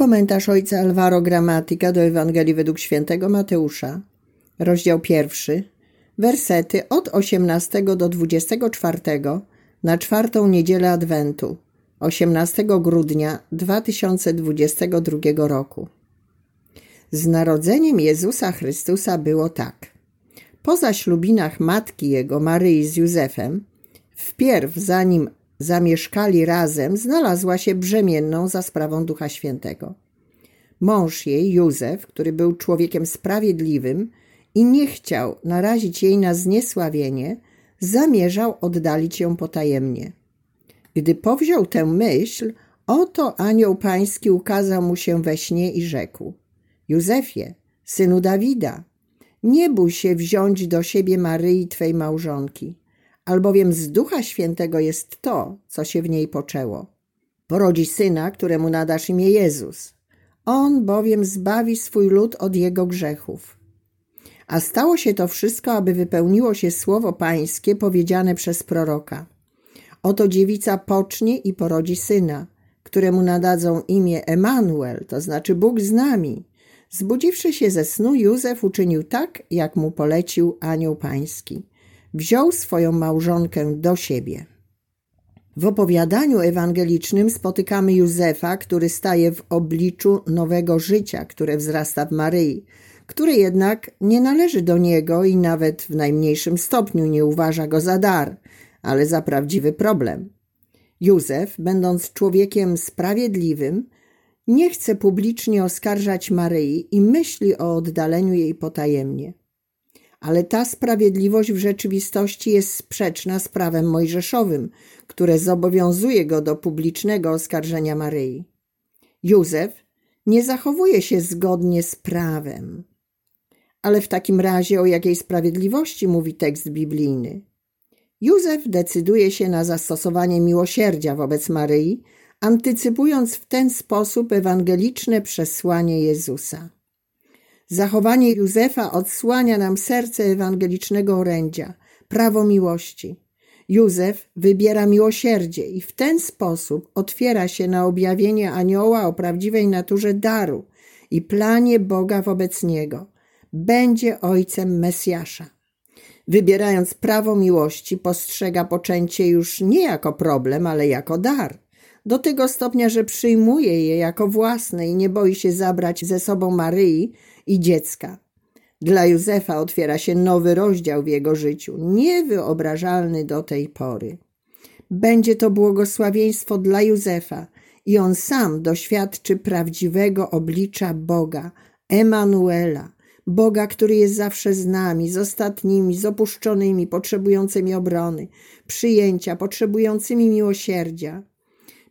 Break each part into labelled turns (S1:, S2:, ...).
S1: Komentarz ojca Alvaro Gramatika do Ewangelii według świętego Mateusza, rozdział pierwszy, wersety od 18 do 24 na czwartą niedzielę Adwentu, 18 grudnia 2022 roku. Z narodzeniem Jezusa Chrystusa było tak. Po zaślubinach matki jego, Maryi z Józefem, wpierw zanim zamieszkali razem, znalazła się brzemienną za sprawą Ducha Świętego. Mąż jej, Józef, który był człowiekiem sprawiedliwym i nie chciał narazić jej na zniesławienie, zamierzał oddalić ją potajemnie. Gdy powziął tę myśl, oto anioł pański ukazał mu się we śnie i rzekł: Józefie, synu Dawida, nie bój się wziąć do siebie Maryi, twej małżonki albowiem z Ducha Świętego jest to, co się w niej poczęło. Porodzi syna, któremu nadasz imię Jezus. On bowiem zbawi swój lud od jego grzechów. A stało się to wszystko, aby wypełniło się słowo pańskie powiedziane przez proroka. Oto dziewica pocznie i porodzi syna, któremu nadadzą imię Emanuel, to znaczy Bóg z nami. Zbudziwszy się ze snu, Józef uczynił tak, jak mu polecił anioł pański wziął swoją małżonkę do siebie. W opowiadaniu ewangelicznym spotykamy Józefa, który staje w obliczu nowego życia, które wzrasta w Maryi, które jednak nie należy do niego i nawet w najmniejszym stopniu nie uważa go za dar, ale za prawdziwy problem. Józef, będąc człowiekiem sprawiedliwym, nie chce publicznie oskarżać Maryi i myśli o oddaleniu jej potajemnie ale ta sprawiedliwość w rzeczywistości jest sprzeczna z prawem mojżeszowym, które zobowiązuje go do publicznego oskarżenia Maryi. Józef nie zachowuje się zgodnie z prawem. Ale w takim razie o jakiej sprawiedliwości mówi tekst biblijny? Józef decyduje się na zastosowanie miłosierdzia wobec Maryi, antycypując w ten sposób ewangeliczne przesłanie Jezusa. Zachowanie Józefa odsłania nam serce ewangelicznego orędzia, prawo miłości. Józef wybiera miłosierdzie i w ten sposób otwiera się na objawienie anioła o prawdziwej naturze daru i planie Boga wobec niego. Będzie ojcem Mesjasza. Wybierając prawo miłości, postrzega poczęcie już nie jako problem, ale jako dar. Do tego stopnia, że przyjmuje je jako własne i nie boi się zabrać ze sobą Maryi, i dziecka. Dla Józefa otwiera się nowy rozdział w jego życiu, niewyobrażalny do tej pory. Będzie to błogosławieństwo dla Józefa i on sam doświadczy prawdziwego oblicza Boga, Emanuela, Boga, który jest zawsze z nami, z ostatnimi, z opuszczonymi, potrzebującymi obrony, przyjęcia, potrzebującymi miłosierdzia.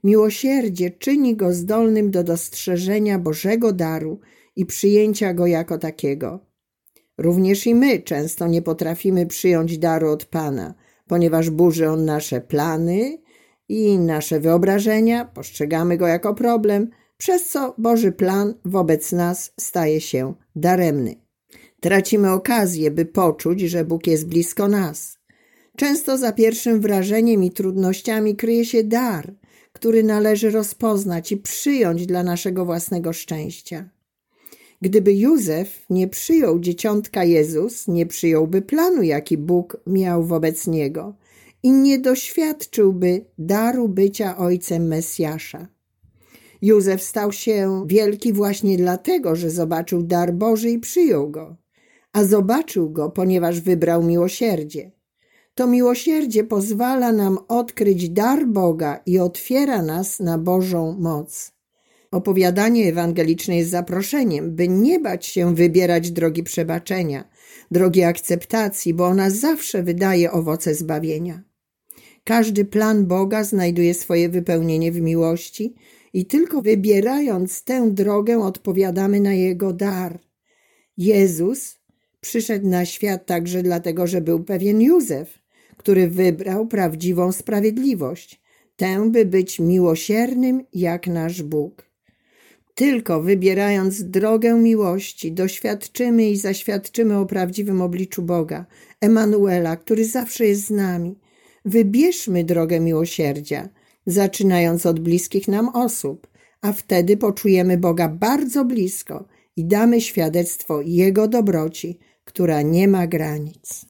S1: Miłosierdzie czyni go zdolnym do dostrzeżenia Bożego daru i przyjęcia go jako takiego. Również i my często nie potrafimy przyjąć daru od Pana, ponieważ burzy on nasze plany i nasze wyobrażenia, postrzegamy go jako problem, przez co Boży plan wobec nas staje się daremny. Tracimy okazję, by poczuć, że Bóg jest blisko nas. Często za pierwszym wrażeniem i trudnościami kryje się dar, który należy rozpoznać i przyjąć dla naszego własnego szczęścia. Gdyby Józef nie przyjął dzieciątka Jezus, nie przyjąłby planu, jaki Bóg miał wobec niego i nie doświadczyłby daru bycia ojcem Mesjasza. Józef stał się wielki właśnie dlatego, że zobaczył dar Boży i przyjął go, a zobaczył go, ponieważ wybrał miłosierdzie. To miłosierdzie pozwala nam odkryć dar Boga i otwiera nas na Bożą moc. Opowiadanie ewangeliczne jest zaproszeniem, by nie bać się wybierać drogi przebaczenia, drogi akceptacji, bo ona zawsze wydaje owoce zbawienia. Każdy plan Boga znajduje swoje wypełnienie w miłości i tylko wybierając tę drogę odpowiadamy na Jego dar. Jezus przyszedł na świat także dlatego, że był pewien Józef, który wybrał prawdziwą sprawiedliwość, tę, by być miłosiernym jak nasz Bóg. Tylko wybierając drogę miłości, doświadczymy i zaświadczymy o prawdziwym obliczu Boga, Emanuela, który zawsze jest z nami. Wybierzmy drogę miłosierdzia, zaczynając od bliskich nam osób, a wtedy poczujemy Boga bardzo blisko i damy świadectwo Jego dobroci, która nie ma granic.